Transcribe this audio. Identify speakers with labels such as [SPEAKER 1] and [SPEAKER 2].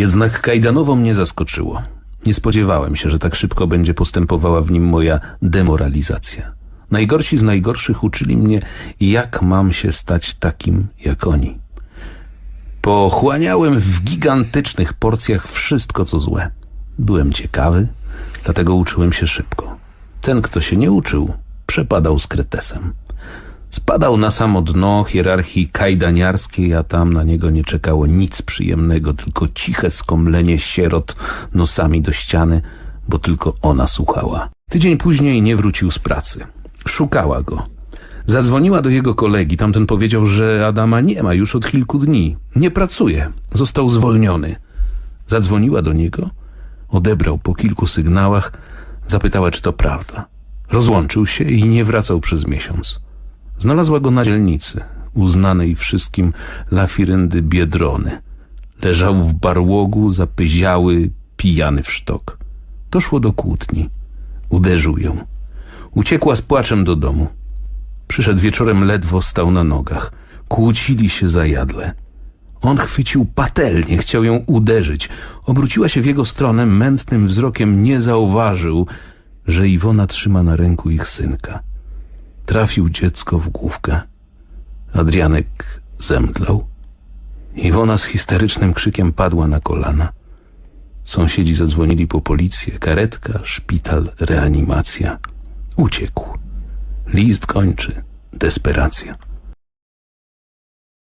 [SPEAKER 1] Jednak kajdanowo mnie zaskoczyło. Nie spodziewałem się, że tak szybko będzie postępowała w nim moja demoralizacja. Najgorsi z najgorszych uczyli mnie, jak mam się stać takim jak oni. Pochłaniałem w gigantycznych porcjach wszystko, co złe. Byłem ciekawy, dlatego uczyłem się szybko. Ten, kto się nie uczył, przepadał z kretesem. Spadał na samo dno hierarchii kajdaniarskiej, a tam na niego nie czekało nic przyjemnego, tylko ciche skomlenie sierot nosami do ściany, bo tylko ona słuchała. Tydzień później nie wrócił z pracy. Szukała go. Zadzwoniła do jego kolegi. Tamten powiedział, że Adama nie ma już od kilku dni. Nie pracuje. Został zwolniony. Zadzwoniła do niego. Odebrał po kilku sygnałach. Zapytała, czy to prawda. Rozłączył się i nie wracał przez miesiąc. Znalazła go na dzielnicy, uznanej wszystkim lafiryndy Biedrony. Leżał w barłogu, zapyziały, pijany w sztok. Doszło do kłótni. Uderzył ją. Uciekła z płaczem do domu. Przyszedł wieczorem, ledwo stał na nogach. Kłócili się zajadle. On chwycił patelnię, chciał ją uderzyć. Obróciła się w jego stronę, mętnym wzrokiem nie zauważył, że Iwona trzyma na ręku ich synka. Trafił dziecko w główkę. Adrianek zemdlał. Iwona z histerycznym krzykiem padła na kolana. Sąsiedzi zadzwonili po policję, karetka, szpital, reanimacja. Uciekł. List kończy. Desperacja.